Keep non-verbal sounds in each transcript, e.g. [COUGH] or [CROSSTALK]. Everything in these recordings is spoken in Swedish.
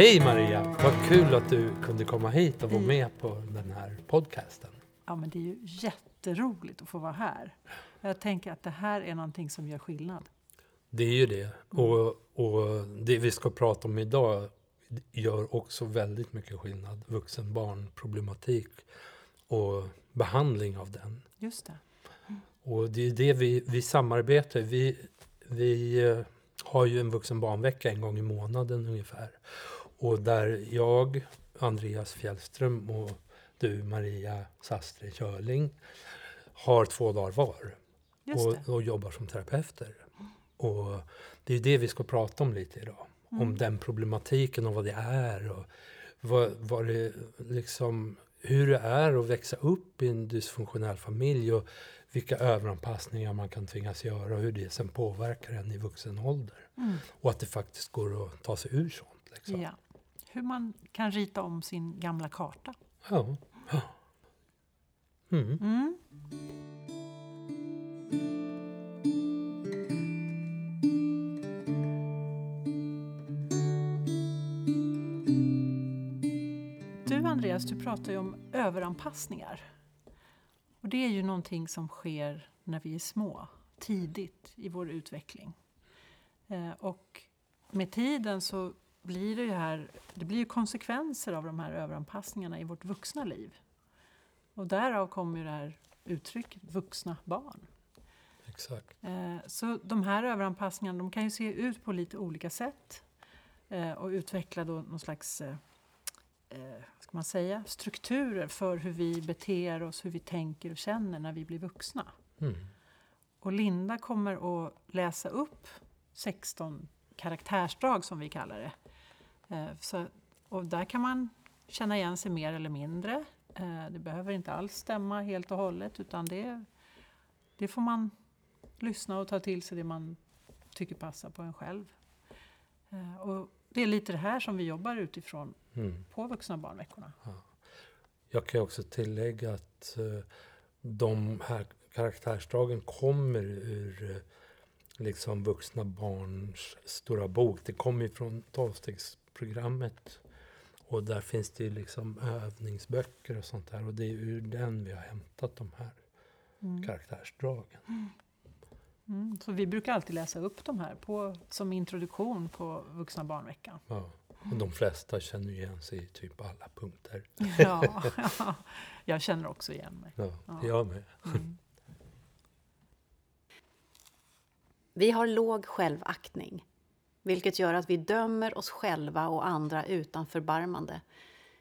Hej Maria! Vad kul att du kunde komma hit och vara med på den här podcasten. Ja, men det är ju jätteroligt att få vara här. Jag tänker att det här är någonting som gör skillnad. Det är ju det. Och, och det vi ska prata om idag gör också väldigt mycket skillnad. Vuxen-barn-problematik och behandling av den. Just det. Och det är det vi, vi samarbetar. Vi, vi eh, har ju en vuxen-barnvecka en gång i månaden ungefär. Och där jag, Andreas Fjällström och du, Maria Sastre Körling, har två dagar var. Och, och jobbar som terapeuter. Och det är det vi ska prata om lite idag. Mm. Om den problematiken och vad det är. Och vad, vad det liksom, hur det är att växa upp i en dysfunktionell familj. Och vilka överanpassningar man kan tvingas göra och hur det sen påverkar en i vuxen ålder. Mm. Och att det faktiskt går att ta sig ur sånt. Liksom. Ja. Hur man kan rita om sin gamla karta. Ja. Mm. Mm. Du Andreas, du pratar ju om överanpassningar. Och det är ju någonting som sker när vi är små, tidigt i vår utveckling. Eh, och med tiden så blir det här, det blir konsekvenser av de här överanpassningarna i vårt vuxna liv. Och därav kommer det här uttrycket vuxna barn. Exakt. Eh, Så de här överanpassningarna de kan ju se ut på lite olika sätt eh, och utveckla då någon slags eh, ska man säga, strukturer för hur vi beter oss, hur vi tänker och känner när vi blir vuxna. Mm. Och Linda kommer att läsa upp 16 karaktärsdrag som vi kallar det. Eh, Så, och där kan man känna igen sig mer eller mindre. Eh, Det behöver inte alls stämma helt och hållet utan det, det får man lyssna och ta till sig det man tycker passar på en själv. Eh, Och det är lite det här som vi jobbar utifrån Mm. på vuxna barnveckorna. Jag kan också tillägga att de här karaktärsdragen kommer ur liksom vuxna barns stora bok. Det kommer ju från tolvstegsprogrammet. Och där finns det ju liksom övningsböcker och sånt där. Och det är ur den vi har hämtat de här Mm. karaktärsdragen. Mm. Så vi brukar alltid läsa upp de här på, som introduktion på vuxna barnveckan. Ja. Och de flesta känner igen sig i typ alla punkter. Ja, ja, [LAUGHS] [LAUGHS] jag känner också igen mig. Ja, Ja. jag med. Mm. [LAUGHS] Vi har låg självaktning, vilket gör att vi dömer oss själva och andra utan förbarmande.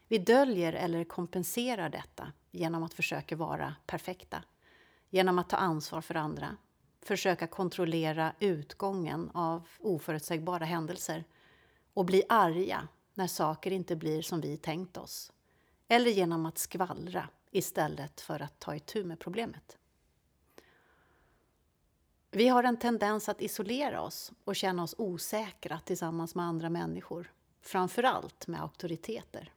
Vi döljer eller kompenserar detta genom att försöka vara perfekta, genom att ta ansvar för andra, försöka kontrollera utgången av oförutsägbara händelser och bli arga när saker inte blir som vi tänkt oss, eller genom att skvallra istället för att ta itu med problemet. Vi har en tendens att isolera oss och känna oss osäkra tillsammans med andra människor, framför allt med auktoriteter.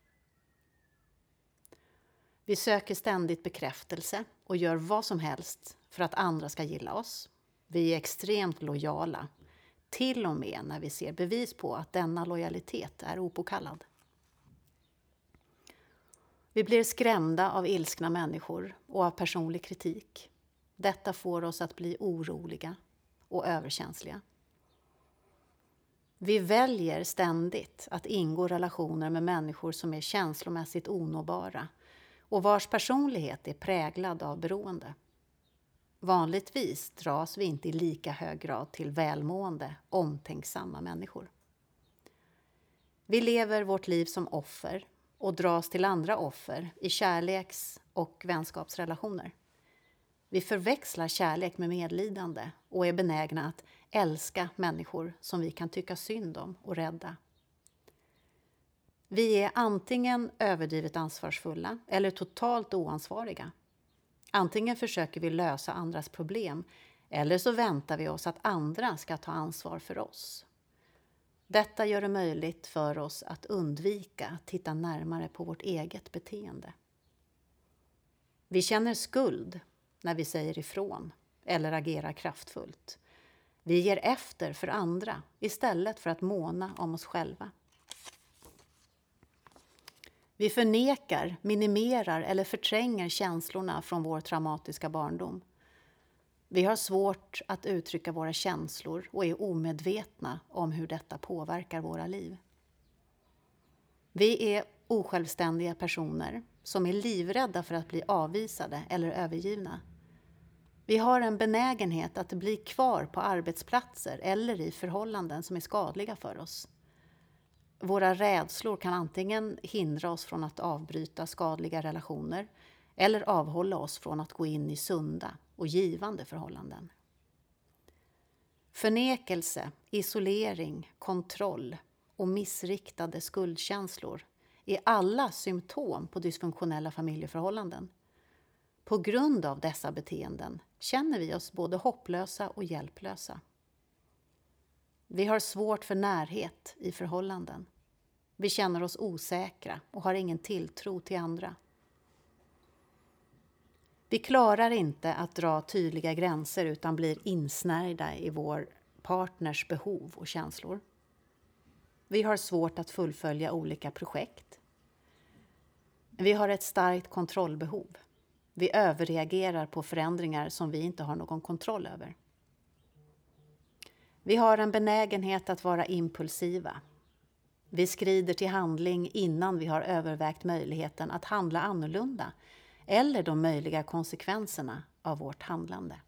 Vi söker ständigt bekräftelse och gör vad som helst för att andra ska gilla oss. Vi är extremt lojala, till och med när vi ser bevis på att denna lojalitet är opåkallad. Vi blir skrämda av ilskna människor och av personlig kritik. Detta får oss att bli oroliga och överkänsliga. Vi väljer ständigt att ingå relationer med människor som är känslomässigt onåbara och vars personlighet är präglad av beroende. Vanligtvis dras vi inte i lika hög grad till välmående, omtänksamma människor. Vi lever vårt liv som offer och dras till andra offer i kärleks och vänskapsrelationer. Vi förväxlar kärlek med medlidande och är benägna att älska människor som vi kan tycka synd om och rädda. Vi är antingen överdrivet ansvarsfulla eller totalt oansvariga. Antingen försöker vi lösa andras problem eller så väntar vi oss att andra ska ta ansvar för oss. Detta gör det möjligt för oss att undvika att titta närmare på vårt eget beteende. Vi känner skuld när vi säger ifrån eller agerar kraftfullt. Vi ger efter för andra istället för att måna om oss själva. Vi förnekar, minimerar eller förtränger känslorna från vår traumatiska barndom. Vi har svårt att uttrycka våra känslor och är omedvetna om hur detta påverkar våra liv. Vi är osjälvständiga personer som är livrädda för att bli avvisade eller övergivna. Vi har en benägenhet att bli kvar på arbetsplatser eller i förhållanden som är skadliga för oss. Våra rädslor kan antingen hindra oss från att avbryta skadliga relationer eller avhålla oss från att gå in i sunda och givande förhållanden. Förnekelse, isolering, kontroll och missriktade skuldkänslor är alla symptom på dysfunktionella familjeförhållanden. På grund av dessa beteenden känner vi oss både hopplösa och hjälplösa. Vi har svårt för närhet i förhållanden. Vi känner oss osäkra och har ingen tilltro till andra. Vi klarar inte att dra tydliga gränser utan blir insnärjda i vår partners behov och känslor. Vi har svårt att fullfölja olika projekt. Vi har ett starkt kontrollbehov. Vi överreagerar på förändringar som vi inte har någon kontroll över. Vi har en benägenhet att vara impulsiva. Vi skrider till handling innan vi har övervägt möjligheten att handla annorlunda eller de möjliga konsekvenserna av vårt handlande.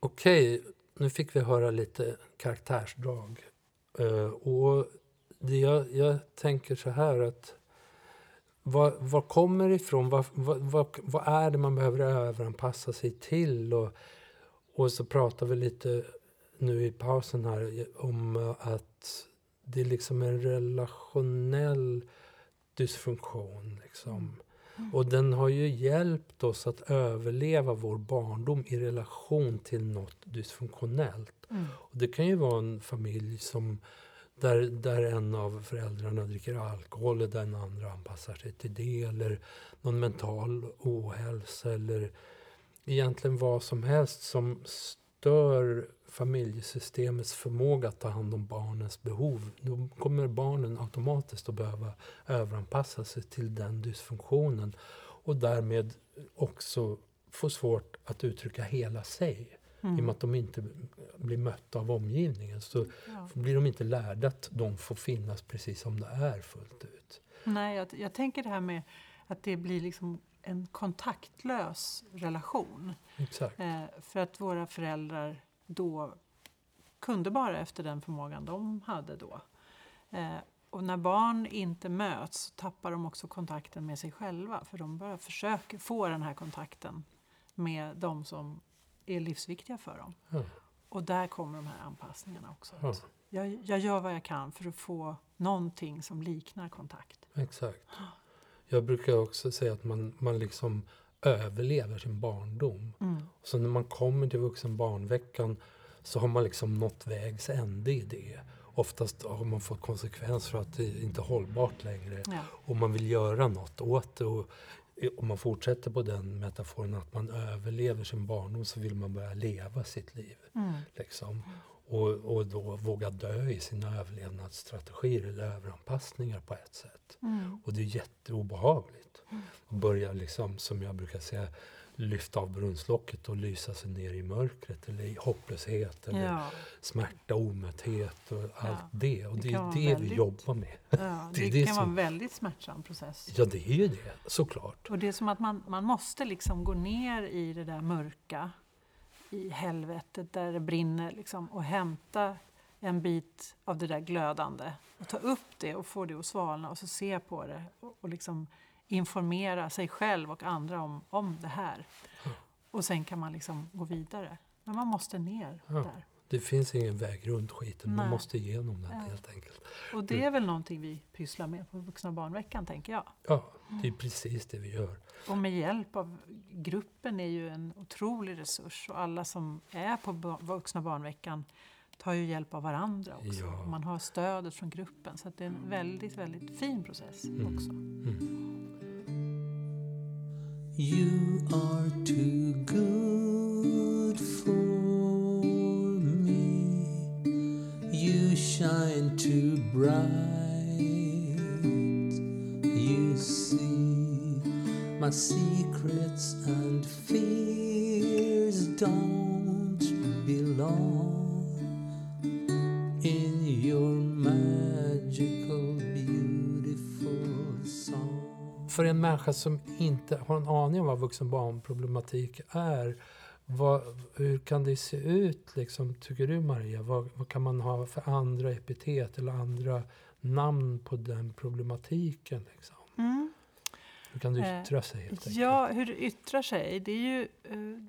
Okej, nu fick vi höra lite karaktärsdrag. Eh, och det jag, jag, tänker så här att vad, vad kommer ifrån? Vad, vad, vad, vad, är det man behöver överanpassa sig till? Och, och så pratar vi lite nu i pausen här om att det är liksom en relationell dysfunktion. Liksom. Mm. Och den har ju hjälpt oss att överleva vår barndom i relation till något dysfunktionellt. Mm. Och det kan ju vara en familj som där, där en av föräldrarna dricker alkohol och den andra anpassar sig till det. Eller någon mental ohälsa eller egentligen vad som helst som stör familjesystemets förmåga att ta hand om barnens behov. Då kommer barnen automatiskt att behöva överanpassa sig till den dysfunktionen. Och därmed också få svårt att uttrycka hela sig. Mm. I och med att de inte blir mötta av omgivningen så ja. blir de inte lärda att de får finnas precis som det är fullt ut. Nej, jag, jag tänker det här med att det blir liksom en kontaktlös relation. Exakt. Eh, för att våra föräldrar då kunde bara efter den förmågan de hade då. Eh, och när barn inte möts så tappar de också kontakten med sig själva för de bara försöker få den här kontakten med de som är livsviktiga för dem. Ja. Och där kommer de här anpassningarna också. Ja. Jag, jag gör vad jag kan för att få någonting som liknar kontakt. Exakt. Jag brukar också säga att man, man liksom överlever sin barndom. Mm. Och så när man kommer till vuxen barnveckan så har man liksom nått vägs ände i det. Oftast har man fått konsekvens för att det inte är hållbart längre. Ja. Och man vill göra något åt det. Och om man fortsätter på den metaforen att man överlever sin barndom så vill man börja leva sitt liv. Mm. Liksom. Och, och då våga dö i sina överlevnadsstrategier eller överanpassningar på ett sätt. Mm. Och det är jätteobehagligt. Mm. Börja, liksom, som jag brukar säga, lyfta av brunnslocket och lysa sig ner i mörkret eller i hopplöshet eller ja. smärta, omätthet och allt ja. det. Och det, det är det väldigt, vi jobbar med. Ja, [LAUGHS] det, det, det kan som, vara en väldigt smärtsam process. Ja, det är ju det, såklart. Och det är som att man, man måste liksom gå ner i det där mörka, i helvetet där det brinner liksom, och hämta en bit av det där glödande och ta upp det och få det att svalna och så se på det och, och liksom informera sig själv och andra om, om det här. Och sen kan man liksom gå vidare. Men man måste ner ja, där. Det finns ingen väg runt skiten, Nej. man måste igenom den ja. helt enkelt. Och det är väl någonting vi pysslar med på Vuxna barnveckan, tänker jag. Ja, det är precis det vi gör. Och med hjälp av gruppen är ju en otrolig resurs och alla som är på Vuxna barnveckan tar ju hjälp av varandra också. Ja. Man har stödet från gruppen. Så det är en väldigt, väldigt fin process mm. mm. också. Mm. You are too good for me. You shine too bright. You see my secrets and fears don't belong. För en människa som inte har en aning om vad vuxen barnproblematik är vad, hur kan det se ut, liksom, tycker du Maria? Vad, vad, kan man ha för andra epitet eller andra namn på den problematiken? Liksom? Mm. Hur kan det yttra sig? Helt enkelt? Ja, hur det yttrar sig? Det är ju eh,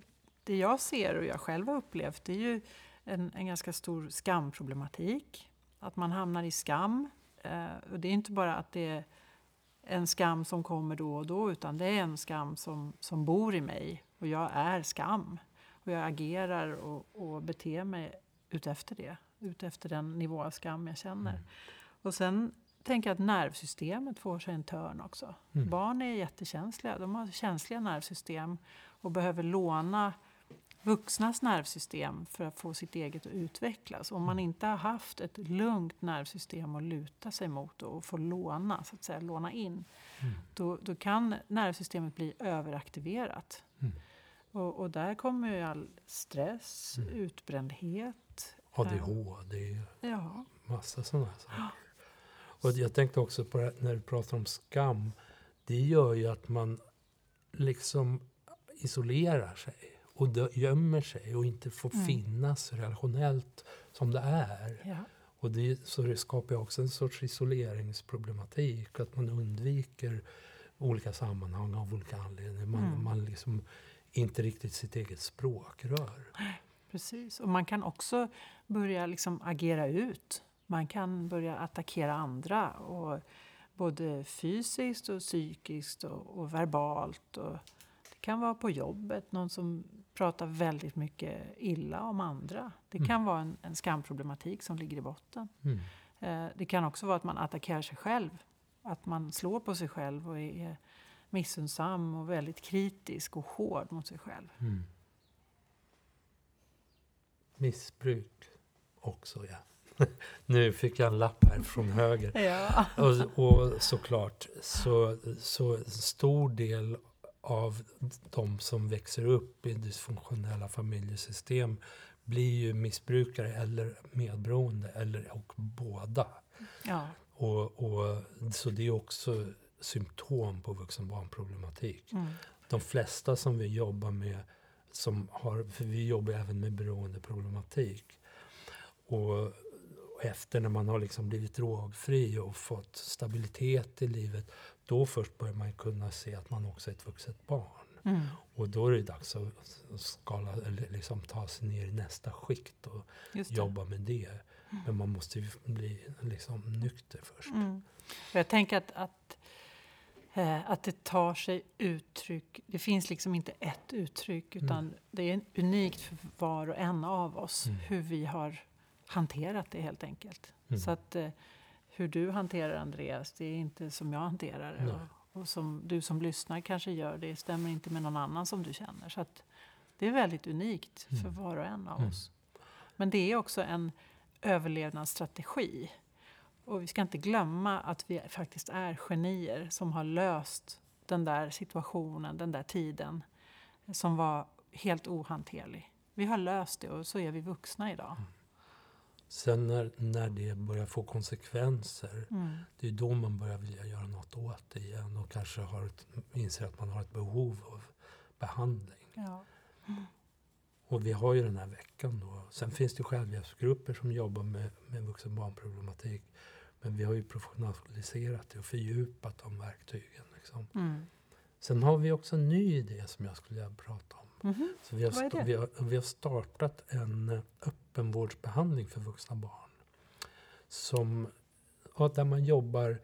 det jag ser och jag själv har upplevt. Det är ju en, en ganska stor skamproblematik. Att man hamnar i skam. Eh, och det är inte bara att det är en skam som kommer då och då utan det är en skam som, som bor i mig och jag är skam. Och jag agerar och, och beter mig utefter det. Utefter den nivå av skam jag känner. Mm. Och sen tänker jag att nervsystemet får sig en törn också. Mm. Barn är jättekänsliga. De har känsliga nervsystem och behöver låna vuxnas nervsystem för att få sitt eget att utvecklas. Om man mm. inte har haft ett lugnt nervsystem att luta sig mot och få låna, så att säga, låna in, mm. då, då kan nervsystemet bli överaktiverat. Mm. Och, och, där kommer ju all stress, mm. utbrändhet. ADHD, äh, ja. massa sådana saker. Och jag tänkte också på det när du pratar om skam. Det gör ju att man liksom isolerar sig och gömmer sig och inte får mm. finnas relationellt som det är. Ja. Och det, så det skapar också en sorts isoleringsproblematik. Att man undviker olika sammanhang av olika anledningar. Man, mm. man liksom inte riktigt sitt eget språkrör. Precis, och man kan också börja liksom agera ut. Man kan börja attackera andra. Och både fysiskt och psykiskt och, och verbalt. Och kan vara på jobbet, någon som pratar väldigt mycket illa om andra. Det kan mm. vara en, en skamproblematik som ligger i botten. Mm. Eh, det kan också vara att man attackerar sig själv. Att man slår på sig själv och är missunnsam och väldigt kritisk och hård mot sig själv. Mm. Missbruk också, ja. [LAUGHS] nu fick jag en lapp här från höger. [LAUGHS] ja. och, och såklart, så, så stor del av de som växer upp i dysfunktionella familjesystem blir ju missbrukare eller medberoende, eller och båda. Ja. Och, och, så det är också symptom på vuxenbarnproblematik. Mm. De flesta som vi jobbar med, som har, för vi jobbar även med beroendeproblematik. Och efter när man har liksom blivit drogfri och fått stabilitet i livet, då först börjar man kunna se att man också är ett vuxet barn. Mm. Och då är det dags att skala, eller liksom ta sig ner i nästa skikt och jobba med det. Mm. Men man måste ju bli liksom nykter först. Mm. Jag tänker att, att Eh, att det tar sig uttryck. Det finns liksom inte ett uttryck utan mm. det är unikt för var och en av oss mm. hur vi har hanterat det helt enkelt. Så att eh, hur du hanterar Andreas, det är inte som jag hanterar det. Och, och, som du som lyssnar kanske gör, det stämmer inte med någon annan som du känner. Så att det är väldigt unikt för mm. var och en av mm. oss. Men det är också en överlevnadsstrategi. Och vi ska inte glömma att vi faktiskt är genier som har löst den där situationen, den där tiden som var helt ohanterlig. Vi har löst det och så är vi vuxna idag. Mm. Sen när, när det börjar få konsekvenser, mm. det är då man börjar vilja göra något åt det igen och kanske har ett, inser att man har ett behov av behandling. Ja. Mm. Och vi har ju den här veckan då. Sen finns det självhjälpsgrupper som jobbar med, med vuxenbarnproblematik. Men vi har ju professionaliserat det och fördjupat de verktygen. Liksom. Mm. Sen har vi också en ny idé som jag skulle vilja prata om. Mm -hmm. Så vi, har vi, har, vi har startat en eh, öppenvårdsbehandling för vuxna barn. Som, där man jobbar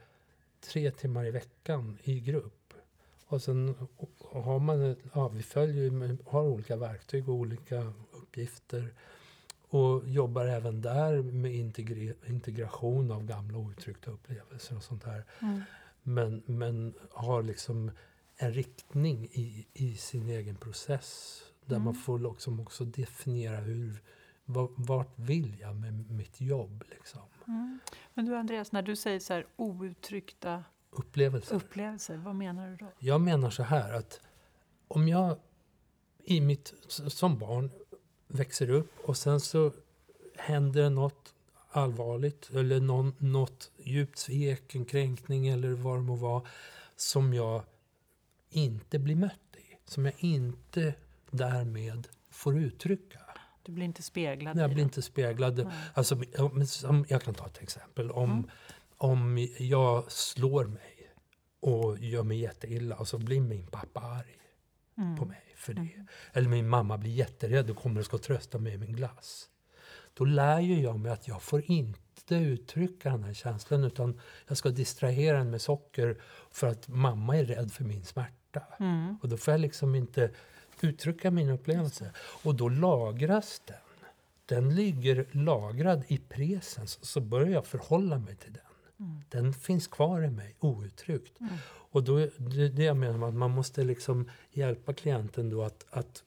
tre timmar i veckan i grupp. Och sen har man, ja, vi följer, har olika verktyg och olika uppgifter. Och jobbar även där med integre, integration av gamla outtryckta upplevelser och sånt där. Mm. Men, men har liksom en riktning i, i sin egen process. Där mm. man får liksom också definiera hur, vart vill jag med mitt jobb. Liksom. Mm. Men du Andreas, när du säger så här outtryckta upplevelser. Upplevelser, vad menar du då? Jag menar så här att om jag i mitt, som barn växer upp och sen så händer något allvarligt eller någon, något djupt svek, en kränkning eller vad det må vara som jag inte blir mött i. Som jag inte därmed får uttrycka. Du blir inte speglad Nej, jag blir inte speglad. Nej. Alltså, jag kan ta ett exempel. Om, Mm. om jag slår mig och gör mig jätteilla och så blir min pappa arg Mm. på mig för det. Mm. Eller min mamma blir jätterädd och kommer och ska trösta mig med en glass. Då lär ju jag mig att jag får inte uttrycka den här känslan utan jag ska distrahera den med socker för att mamma är rädd för min smärta. Mm. Och då får jag liksom inte uttrycka min upplevelse. Och då lagras den. Den ligger lagrad i presens. Så börjar jag förhålla mig till den. Mm. Den finns kvar i mig outtryckt. Mm. Och då, det är det jag menar att man måste liksom hjälpa klienten då att, att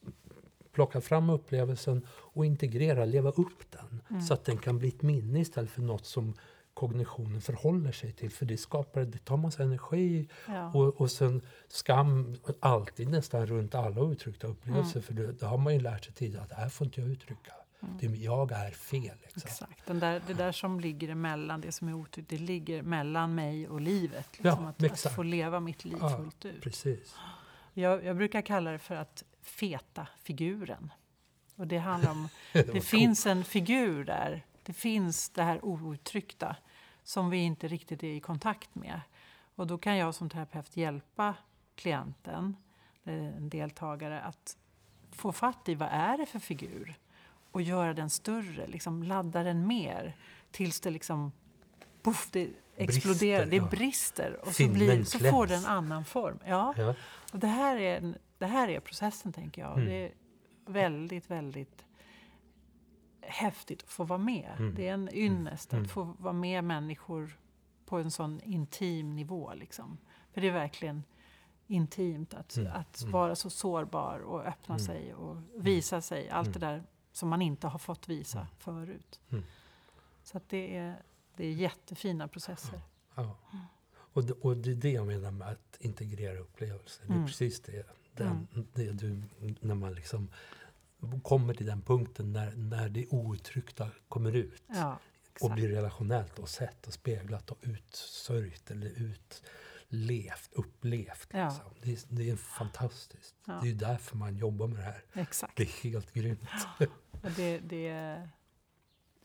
plocka fram upplevelsen och integrera, leva upp den. Mm. Så att den kan bli ett minne istället för något som kognitionen förhåller sig till. För det skapar, det tar massa energi Ja. och, och sen skam alltid nästan runt alla uttryckta upplevelser. För det, det har man ju lärt sig tidigare att det här får inte jag uttrycka. Mm. Det, jag är fel. Liksom. Exakt. Den där, det där som ligger emellan, det som är otydligt, det ligger mellan mig och livet. Liksom Ja, att, att få leva mitt liv Ja, fullt ut. Precis. Jag, jag brukar kalla det för att feta figuren. Och det handlar om, [LAUGHS] Det det finns en figur där, det finns det här outtryckta som vi inte riktigt är i kontakt med. Och då kan jag som terapeut hjälpa klienten, eh, en deltagare, att få fatt i vad är det för figur och göra den större, liksom ladda den mer tills det liksom puff, det exploderar, Brister, det ja. brister och så, blir, så får kläms. det en annan form. Ja. Ja. Och det, här är, det här är processen, tänker jag. Mm. Det är väldigt, väldigt häftigt att få vara med. Mm. Det är en ynnest Mm. att få vara med människor på en sån intim nivå. Liksom. För det är verkligen intimt att, Mm. att Mm. vara så sårbar och öppna Mm. sig och visa sig. Allt det där som man inte har fått visa Mm. förut. Mm. Så att det, är, det är jättefina processer. Ja. Och, det, och det är det jag menar med att integrera upplevelser. Det är Mm. precis det. Den, Mm. det du, när man liksom kommer till den punkten när, när det outtryckta kommer ut. Ja, och blir relationellt och sett och speglat och utsörjt eller utlevt, upplevt. Ja. Liksom. Det, är, det är fantastiskt. Ja. Det är därför man jobbar med det här. exakt. Det är helt grymt. Och det, det,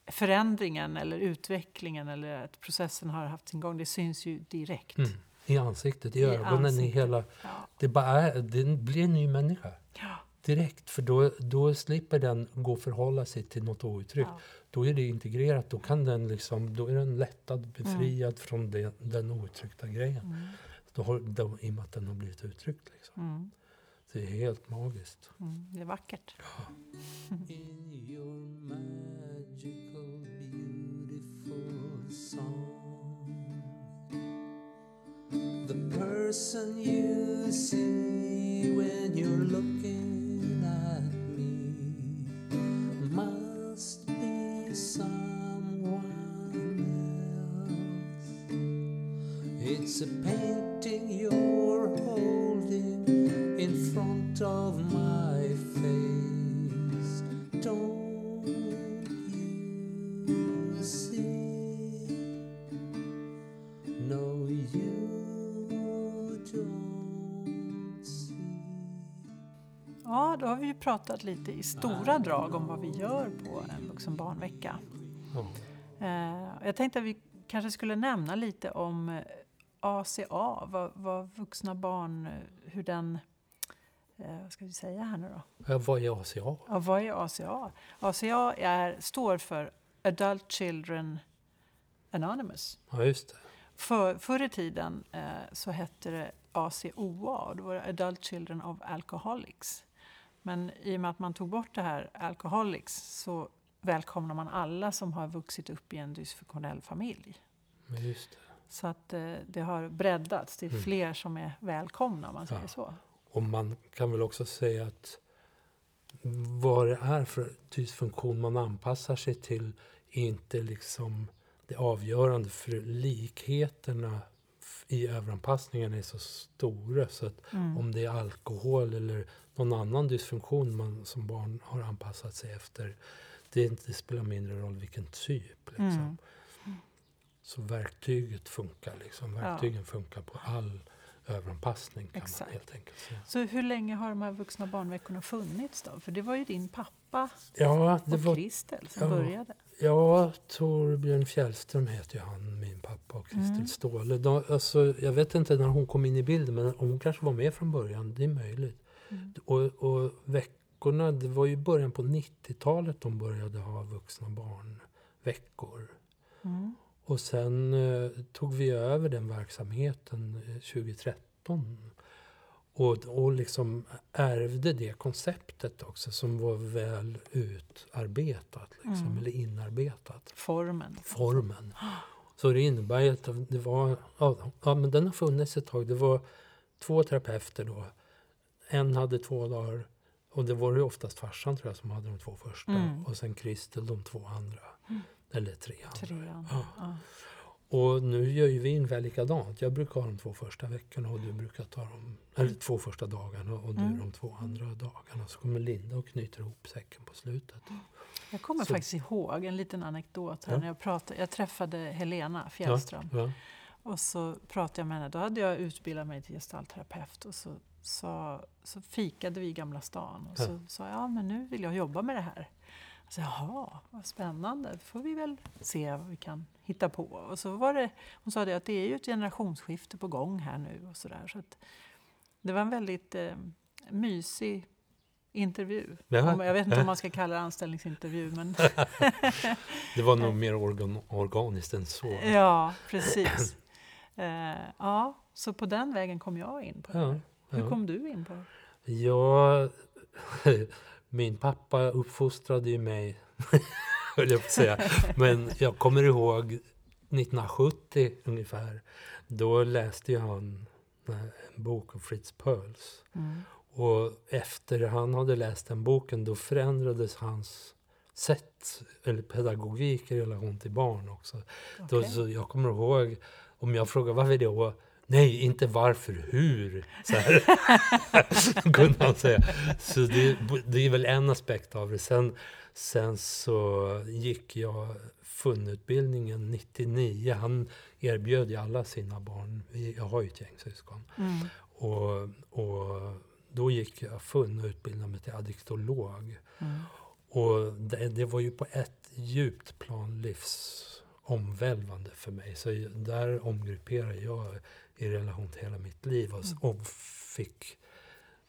förändringen eller utvecklingen eller att processen har haft sin gång, det syns ju direkt. Mm. I ansiktet, i, I ögonen, i ansiktet. hela... Ja. Det, bara är, det blir en ny människa. Ja. Direkt, för då, då slipper den gå och förhålla sig till något outtryckt. Ja. Då är det integrerat, då, kan den liksom, då är den lättad, befriad från det, den outtryckta grejen. Mm. Då har, då, I och med att den har blivit uttryckt. Liksom. Mm. Det är helt magiskt. Mm. Det är vackert. In your magical beautiful song The person you see when you're looking someone else. It's a painting pratat lite i stora drag om vad vi gör på en vuxen barnvecka. Ja. Eh, jag tänkte att vi kanske skulle nämna lite om eh, ACA, vad, vad vuxna barn, eh, hur den... Eh, vad ska vi säga här nu då? Ja, vad är ACA? Ja, vad är ACA? ACA är, står för Adult Children Anonymous. Ja, just det. För, förr i tiden eh, så hette det ACOA, och det var Adult Children of Alcoholics. Men i och med att man tog bort det här Alcoholics så välkomnar man alla som har vuxit upp i en dysfunktionell familj. Just det. Så att eh, det har breddats, det är Mm. fler som är välkomna om man säger Ja. så. Och man kan väl också säga att vad det är för dysfunktion man anpassar sig till är inte liksom det avgörande för likheterna i överanpassningen är så stora så att Mm. om det är alkohol eller någon annan dysfunktion man som barn har anpassat sig efter. Det, det spelar mindre roll vilken typ. Liksom. Mm. Så verktyget funkar. Liksom. Verktygen funkar på all överanpassning kan Exakt. man helt enkelt säga. Så hur länge har de här vuxna barnveckorna funnits då? För det var ju din pappa Ja, det och var, Kristel som ja. började. ja, Torbjörn Fjällström heter ju han, min pappa och Kristel Mm. Ståhle. De, alltså, jag vet inte när hon kom in i bilden men hon kanske var med från början. Det är möjligt. Mm. Och, och veckorna, det var ju början på 90-talet de började ha vuxna barnveckor. Mm. Och sen eh, tog vi över den verksamheten eh, 2013. Och, och liksom ärvde det konceptet också som var väl utarbetat, liksom, Mm. eller inarbetat. Formen. Formen. Så det innebär att det var, ja, ja men den har funnits ett tag. Det var två terapeuter då. En hade två dagar och det var ju oftast farsan tror jag som hade de två första. Mm. Och sen Kristel de två andra. Mm. Eller tre andra. Trean. Ja. Ja. Och nu gör ju vi ungefär likadant. Jag brukar ha de två första veckorna och du brukar ta de eller två första dagarna och du Mm. de två andra dagarna. Så kommer Linda och knyter ihop säcken på slutet. Jag kommer Så- faktiskt ihåg en liten anekdot. Här Ja. när jag, pratade, jag träffade Helena Fjällström Ja. och så pratade jag med henne. Då hade jag utbildat mig till gestaltterapeut och så, sa, så fikade vi i Gamla stan och så Ja. sa jag ja, men nu vill jag jobba med det här. Så, Jaha, vad spännande. får vi väl se vad vi kan hitta på. Och så var det, hon sa det att det är ju ett generationsskifte på gång här nu. och så där, så Det var en väldigt eh, mysig intervju. Ja. Om, jag vet inte om man ska kalla det anställningsintervju. Men [LAUGHS] Det var nog mer organ, organiskt än så. ja, precis. [CLEARS THROAT] Eh, ja, så på den vägen kom jag in på det. Ja, här. Hur ja. kom du in på det? Ja, [LAUGHS] min pappa uppfostrade ju mig, [LAUGHS] höll jag på att säga. Men jag kommer ihåg 1970 ungefär. Då läste ju han eh, en bok av Fritz Perls. Mm. Och efter han hade läst den boken då förändrades hans sätt, eller pedagogik i relation till barn också. Då, Okej. så jag kommer ihåg, om jag frågar varför då? Nej, inte varför, hur? Så här [LAUGHS] kunde han säga. Så det, det är väl en aspekt av det. Sen, sen så gick jag FUN-utbildningen 99. Han erbjöd ju alla sina barn, jag har ju ett gäng syskon. Mm. Och, och då gick jag FUN och utbildade mig till addiktolog. Mm. Och det, det var ju på ett djupt plan livsomvälvande för mig. Så där omgrupperade jag i relation till hela mitt liv och, Mm. och fick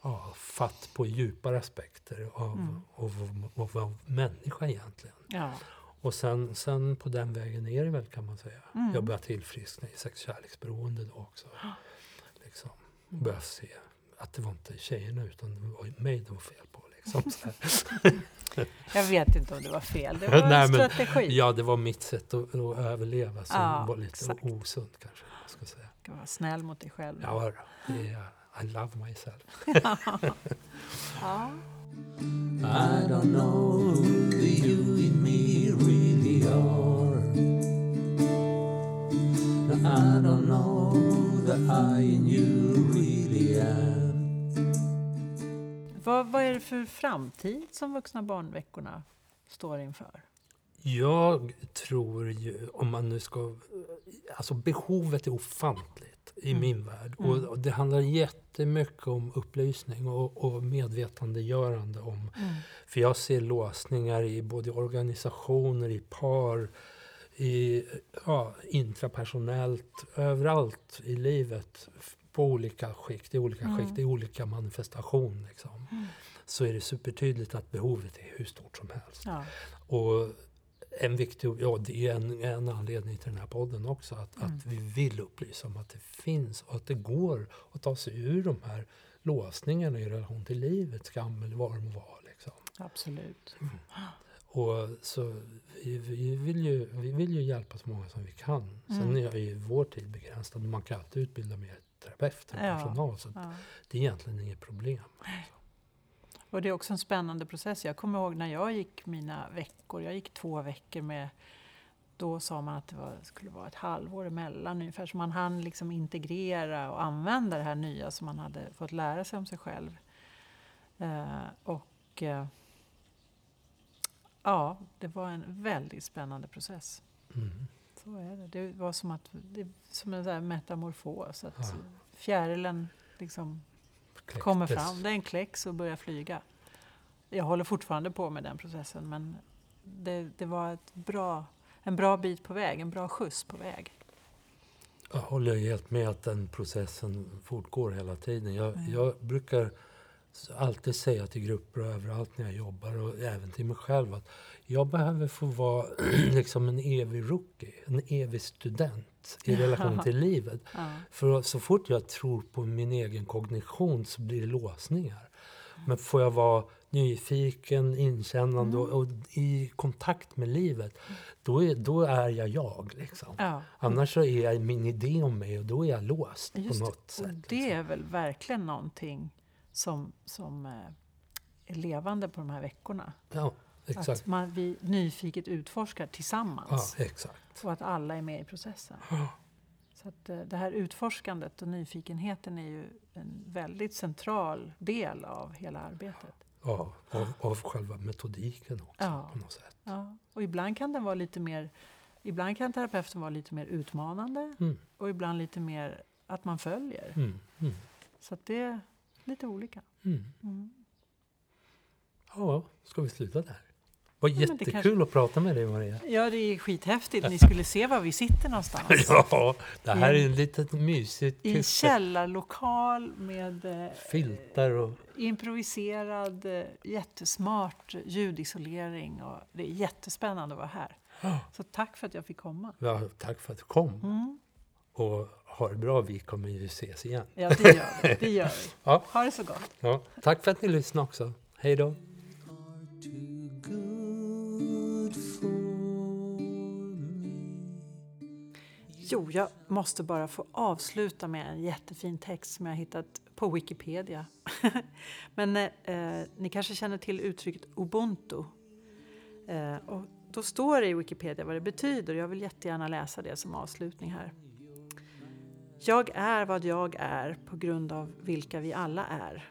ja, fatt på djupare aspekter av, Mm. av, av, av, människa egentligen. Ja. Och sen, sen på den vägen är det väl kan man säga. Mm. Jag började tillfriskna i sexkärleksberoende då också. Liksom. Började se att det var inte tjejerna utan det var mig det var fel på. Liksom. [LAUGHS] Jag vet inte om det var fel. Det [LAUGHS] var en Nej, men- strategi. Ja, det var mitt sätt att, att överleva som Ja, var lite exakt. osunt kanske. Ska säga. Ska vara snäll mot dig själv. Ja, det är, I love myself. [LAUGHS] Ja. I don't know who the you in me really are. I don't know the I in you really am. Vad, vad är det för framtid som vuxna barnveckorna står inför? Jag tror ju, om man nu ska... Alltså behovet är ofantligt i Mm. min värld. Mm. Och, det handlar jättemycket om upplysning och, och medvetandegörande om Mm. För jag ser låsningar i både organisationer, i par, i, ja, intrapersonellt, överallt i livet. På olika skikt, i olika Mm. skikt, i olika manifestation. Liksom. Mm. Så är det supertydligt att behovet är hur stort som helst. Ja. Och en viktig, ja det är en, en anledning till den här podden också. Att, Mm. att vi vill upplysa om att det finns och att det går att ta sig ur de här låsningarna i relation till livet, skam eller vad det må vara. Liksom. Absolut. Och så vi, vi, vill ju, vi vill ju hjälpa så många som vi kan. Sen Mm. är ju vår tid begränsad. Man kan alltid utbilda mer terapeuter Ja. personal. Så Ja. det är egentligen inget problem. Och det är också en spännande process. Jag kommer ihåg när jag gick mina veckor. Jag gick två veckor med då sa man att det var, skulle vara ett halvår emellan ungefär så man hann liksom integrera och använda det här nya som man hade fått lära sig om sig själv. Eh, och eh, ja, det var en väldigt spännande process. Mm. Så är det. Det var som, att, det som en metamorfos. Att Ja. fjärilen liksom Kläcktes. kommer fram. Det är en kläcks och börjar flyga. Jag håller fortfarande på med den processen men det, det var ett bra, en bra bit på väg, en bra skjuts på väg. Jag håller helt med att den processen fortgår hela tiden. Jag, Mm. jag brukar alltid säga till grupper och överallt när jag jobbar och även till mig själv att jag behöver få vara [CLEARS THROAT] liksom en evig rookie, en evig student i relation till livet. [LAUGHS] Ja. För så fort jag tror på min egen kognition så blir det låsningar. Men får jag vara nyfiken, inkännande och, och i kontakt med livet, då är, då är jag jag. Liksom. Ja. Annars är jag min idé om mig och då är jag låst Just på något sätt. Och det liksom. är väl verkligen någonting som, som eh, är levande på de här veckorna. Ja, exakt. Att man, vi nyfiket utforskar Ja, tillsammans exakt. och att alla är med i processen. Så att eh, det här utforskandet och nyfikenheten är ju en väldigt central del av hela arbetet. Ja, av, av själva metodiken också Ja. på något sätt. Ja. Och ibland kan den vara lite mer Ibland kan terapeuten vara lite mer utmanande Mm, och ibland lite mer att man följer. mm, mm, Så att det lite olika. mm. Mm. Ja, ska vi sluta där? Vad Ja, jättekul kanske- att prata med dig Maria. Ja, det är skithäftigt. Ni skulle se var vi sitter någonstans. [LAUGHS] Ja, det här är en litet mysigt I kafé. källarlokal med eh, filtar och... improviserad, eh, jättesmart ljudisolering. Och det är jättespännande att vara här. Så tack för att jag fick komma. Ja, tack för att du kom. Mm. Och ha det bra, vi kommer ju ses igen. Ja, det gör vi. Det gör vi. [LAUGHS] Ja. Ha det så gott. Ja, tack för att ni lyssnade också. Hej då. Jo, jag måste bara få avsluta med en jättefin text som jag hittat på Wikipedia. [LAUGHS] Men eh, ni kanske känner till uttrycket ubuntu. Eh, och då står det i Wikipedia vad det betyder. Jag vill jättegärna läsa det som avslutning här. Jag är vad jag är på grund av vilka vi alla är.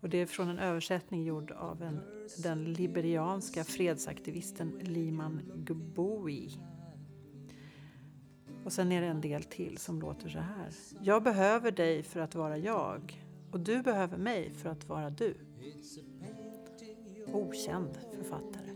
Och det är från en översättning gjord av en, den liberianska fredsaktivisten Liman Gboui. Och sen är det en del till som låter så här. Jag behöver dig för att vara jag och du behöver mig för att vara du. Okänd författare.